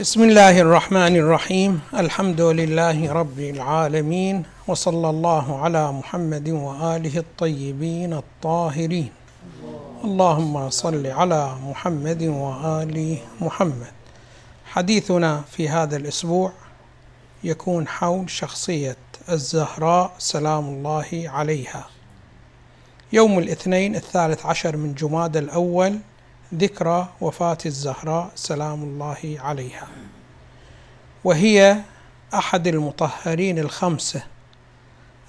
بسم الله الرحمن الرحيم الحمد لله رب العالمين وصلى الله على محمد واله الطيبين الطاهرين اللهم صل على محمد وال محمد حديثنا في هذا الأسبوع يكون حول شخصيه الزهراء سلام الله عليها يوم الاثنين الثالث عشر من جماد الأول ذكرى وفاة الزهراء سلام الله عليها. وهي أحد المطهرين الخمسة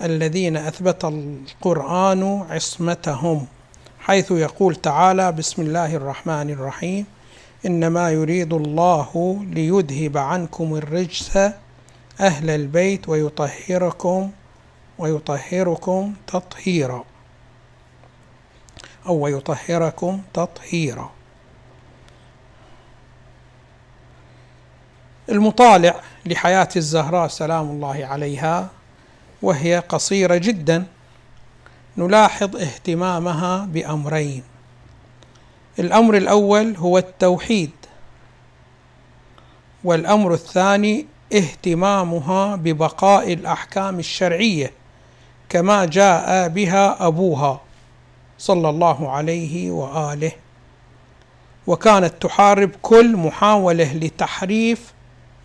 الذين أثبت القرآن عصمتهم حيث يقول تعالى بسم الله الرحمن الرحيم. إنما يريد الله ليذهب عنكم الرجس أهل البيت ويطهركم ويطهركم تطهيرا. أو ويطهركم تطهيرا. المطالع لحياة الزهراء سلام الله عليها وهي قصيرة جدا نلاحظ اهتمامها بأمرين. الأمر الأول هو التوحيد والأمر الثاني اهتمامها ببقاء الأحكام الشرعية كما جاء بها أبوها. صلى الله عليه وآله. وكانت تحارب كل محاولة لتحريف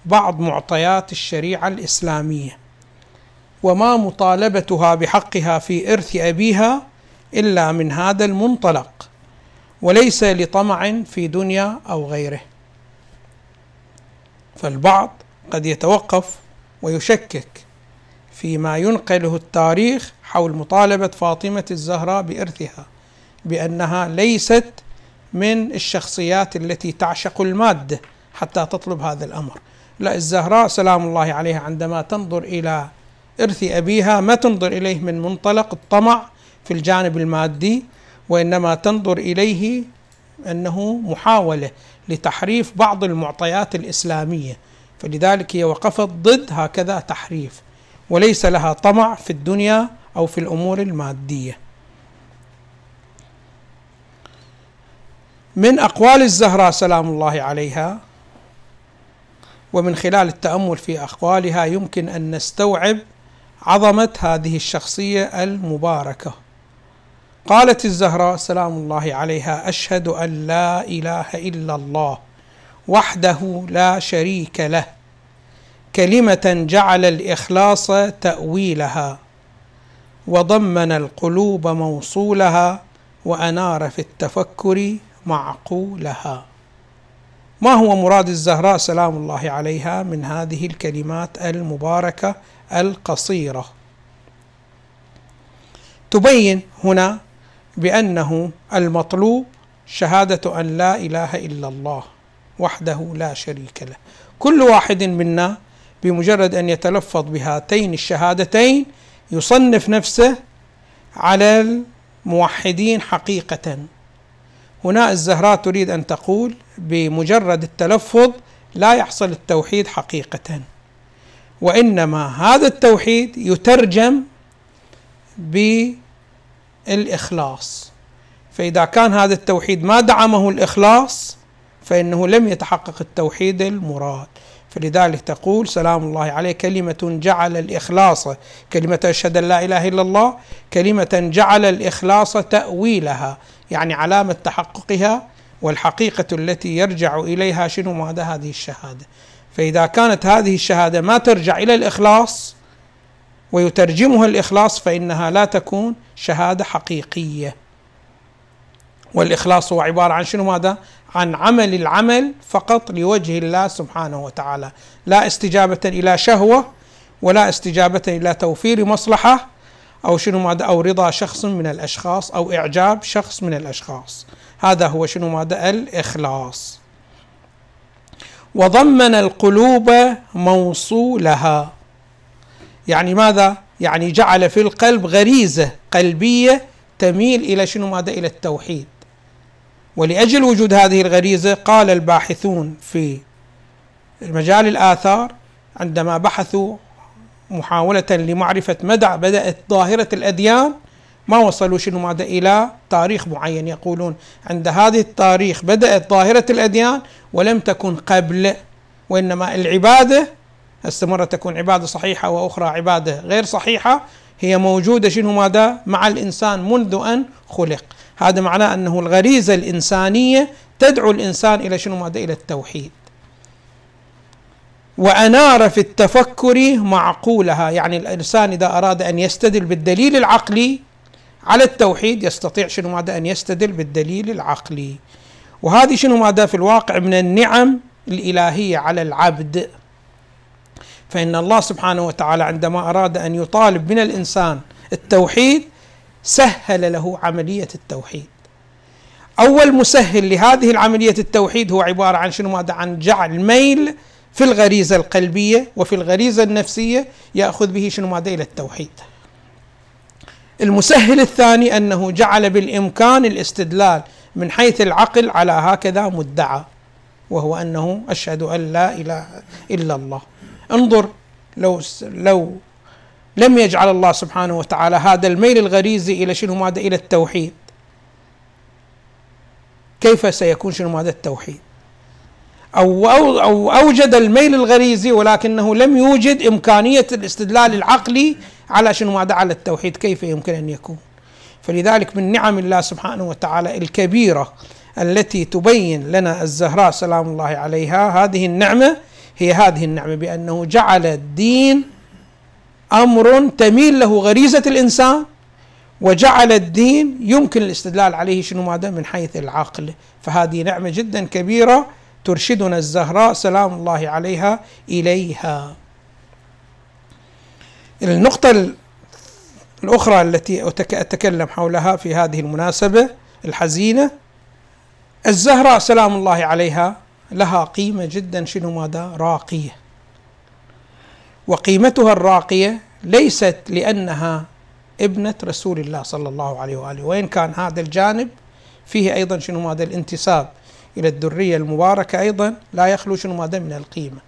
بعض معطيات الشريعة الإسلامية. وما مطالبتها بحقها في إرث أبيها إلا من هذا المنطلق وليس لطمع في دنيا أو غيره. فالبعض قد يتوقف ويشكك فيما ينقله التاريخ حول مطالبة فاطمة الزهراء بإرثها بأنها ليست من الشخصيات التي تعشق المادة حتى تطلب هذا الأمر. لا الزهراء سلام الله عليها عندما تنظر إلى إرث أبيها ما تنظر إليه من منطلق الطمع في الجانب المادي وإنما تنظر إليه أنه محاولة لتحريف بعض المعطيات الإسلامية. فلذلك هي وقفت ضد هكذا تحريف. وليس لها طمع في الدنيا أو في الأمور المادية. من أقوال الزهراء سلام الله عليها ومن خلال التأمل في أقوالها يمكن أن نستوعب عظمة هذه الشخصية المباركة. قالت الزهراء سلام الله عليها أشهد أن لا إله إلا الله وحده لا شريك له. كلمة جعل الإخلاص تأويلها وضمن القلوب موصولها وأنار في التفكر معقولها. ما هو مراد الزهراء سلام الله عليها من هذه الكلمات المباركة القصيرة؟ تبين هنا بأنه المطلوب شهادة أن لا إله إلا الله وحده لا شريك له. كل واحد منا بمجرد أن يتلفظ بهاتين الشهادتين يصنف نفسه على الموحدين حقيقة. هنا الزهراء تريد أن تقول بمجرد التلفظ لا يحصل التوحيد حقيقة وإنما هذا التوحيد يترجم بالإخلاص. فإذا كان هذا التوحيد ما دعمه الإخلاص فإنه لم يتحقق التوحيد المراد. فلذلك تقول سلام الله عليه كلمة جعل الإخلاص كلمة أشهد أن لا إله إلا الله كلمة جعل الإخلاص تأويلها يعني علامة تحققها والحقيقة التي يرجع إليها شنو؟ ماذا؟ هذه الشهادة. فإذا كانت هذه الشهادة ما ترجع إلى الإخلاص ويترجمها الإخلاص فإنها لا تكون شهادة حقيقية. والإخلاص هو عبارة عن شنو ماذا؟ عن عمل العمل فقط لوجه الله سبحانه وتعالى. لا استجابة إلى شهوة ولا استجابة إلى توفير مصلحة أو شنو ماذا؟ أو رضا شخص من الأشخاص أو إعجاب شخص من الأشخاص. هذا هو شنو ماذا؟ الإخلاص. وضمن القلوب موصولها. يعني ماذا؟ يعني جعل في القلب غريزة قلبية تميل إلى شنو ماذا؟ إلى التوحيد. ولأجل وجود هذه الغريزة قال الباحثون في مجال الآثار عندما بحثوا محاولة لمعرفة مدى بدأت ظاهرة الأديان ما وصلوا شنو ماذا إلى تاريخ معين. يقولون عند هذه التاريخ بدأت ظاهرة الأديان ولم تكن قبل وإنما العبادة هسه مرة تكون عبادة صحيحة وأخرى عبادة غير صحيحة هي موجودة شنو ماذا؟ مع الإنسان منذ أن خلق. هذا معناه أنه الغريزة الإنسانية تدعو الإنسان إلى شنو ماذا؟ إلى التوحيد. وأنار في التفكر معقولها. يعني الإنسان إذا أراد أن يستدل بالدليل العقلي على التوحيد يستطيع شنو ماذا؟ أن يستدل بالدليل العقلي. وهذه شنو ماذا؟ في الواقع من النعم الإلهية على العبد. فإن الله سبحانه وتعالى عندما أراد أن يطالب من الإنسان التوحيد سهل له عملية التوحيد. أول مسهل لهذه العملية التوحيد هو عبارة عن شنو؟ ماذا عن جعل ميل في الغريزة القلبية وفي الغريزة النفسية يأخذ به شنو؟ ماذا إلى التوحيد. المسهل الثاني أنه جعل بالإمكان الاستدلال من حيث العقل على هكذا مدعى وهو أنه أشهد أن لا إله إلا الله. انظر لو لو لم يجعل الله سبحانه وتعالى هذا الميل الغريزي إلى شنو؟ ماذا؟ إلى التوحيد. كيف سيكون شنو؟ ماذا؟ التوحيد. أو, أو, أو أوجد الميل الغريزي ولكنه لم يوجد إمكانية الاستدلال العقلي على شنو؟ ماذا؟ على التوحيد. كيف يمكن أن يكون؟ فلذلك من نعم الله سبحانه وتعالى الكبيرة التي تبين لنا الزهراء سلام الله عليها هذه النعمة هي هذه النعمة بأنه جعل الدين أمر تميل له غريزة الإنسان وجعل الدين يمكن الاستدلال عليه شنو ماذا؟ من حيث العقل. فهذه نعمة جدا كبيرة ترشدنا الزهراء سلام الله عليها إليها. النقطة الأخرى التي أتكلم حولها في هذه المناسبة الحزينة الزهراء سلام الله عليها لها قيمة جدا شنو ماذا؟ راقية. وقيمتها الراقية ليست لأنها ابنة رسول الله صلى الله عليه وآله وإن كان هذا الجانب فيه أيضا شنو ماذا؟ الانتساب إلى الذرية المباركة أيضا لا يخلو شنو ماذا؟ من القيمة.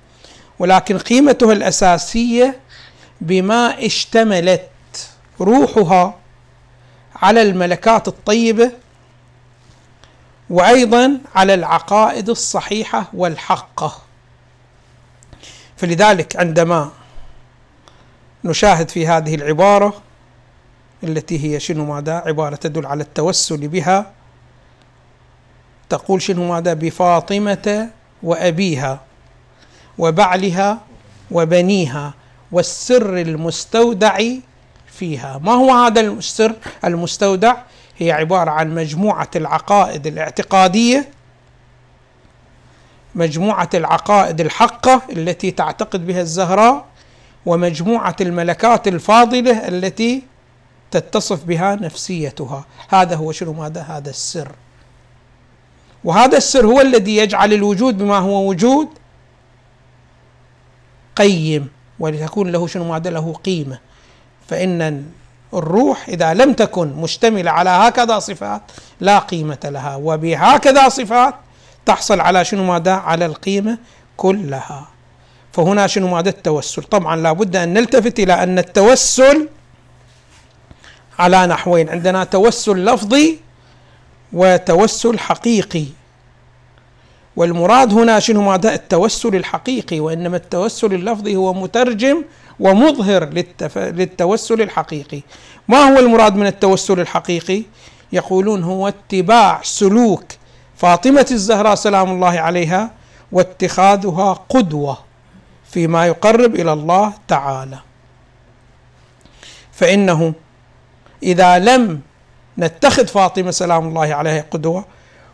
ولكن قيمتها الأساسية بما اشتملت روحها على الملكات الطيبة وأيضا على العقائد الصحيحة والحقه فلذلك عندما نشاهد في هذه العبارة التي هي شنو ماذا؟ عبارة تدل على التوسل بها تقول شنو ماذا؟ بفاطمة وأبيها وبعلها وبنيها والسر المستودع فيها. ما هو هذا السر المستودع؟ هي عبارة عن مجموعة العقائد الاعتقادية مجموعة العقائد الحقة التي تعتقد بها الزهراء ومجموعة الملكات الفاضلة التي تتصف بها نفسيتها. هذا هو شنو؟ ماذا؟ هذا السر. وهذا السر هو الذي يجعل الوجود بما هو وجود قيم ولتكون له شنو؟ ماذا؟ له قيمة. فإن الروح إذا لم تكن مشتملة على هكذا صفات لا قيمة لها وبهكذا صفات تحصل على شنو ماذا؟ على القيمة كلها. فهنا شنو ماذا؟ التوسل. طبعا لابد أن نلتفت إلى أن التوسل على نحوين. عندنا توسل لفظي وتوسل حقيقي. والمراد هنا شنو ماذا؟ التوسل الحقيقي وإنما التوسل اللفظي هو مترجم ومظهر للتف... للتوسل الحقيقي. ما هو المراد من التوسل الحقيقي؟ يقولون هو اتباع سلوك فاطمة الزهراء سلام الله عليها واتخاذها قدوة فيما يقرب إلى الله تعالى. فإنه إذا لم نتخذ فاطمة سلام الله عليها قدوة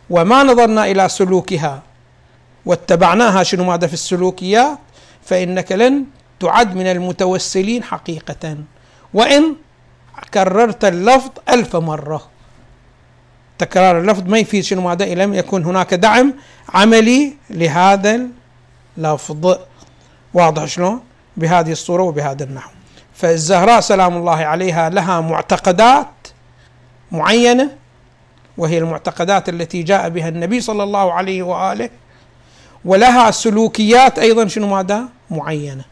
وما نظرنا إلى سلوكها واتبعناها شنو ماذا في السلوكيات فإنك لن تعد من المتوسلين حقيقة. وإن كررت اللفظ ألف مرة. تكرار اللفظ ما يفيد شنو ماذا؟ لم يكن هناك دعم عملي لهذا اللفظ. واضح شلون بهذه الصورة وبهذا النحو. فالزهراء سلام الله عليها لها معتقدات معينة وهي المعتقدات التي جاء بها النبي صلى الله عليه وآله ولها سلوكيات أيضا شنو ماذا؟ معينة.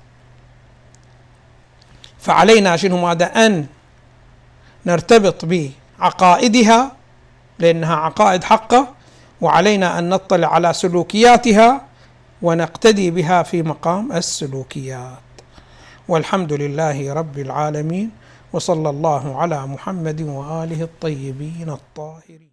فعلينا شنو ماذا؟ أن نرتبط بعقائدها لأنها عقائد حقة وعلينا أن نطلع على سلوكياتها ونقتدي بها في مقام السلوكيات. والحمد لله رب العالمين وصلى الله على محمد وآله الطيبين الطاهرين.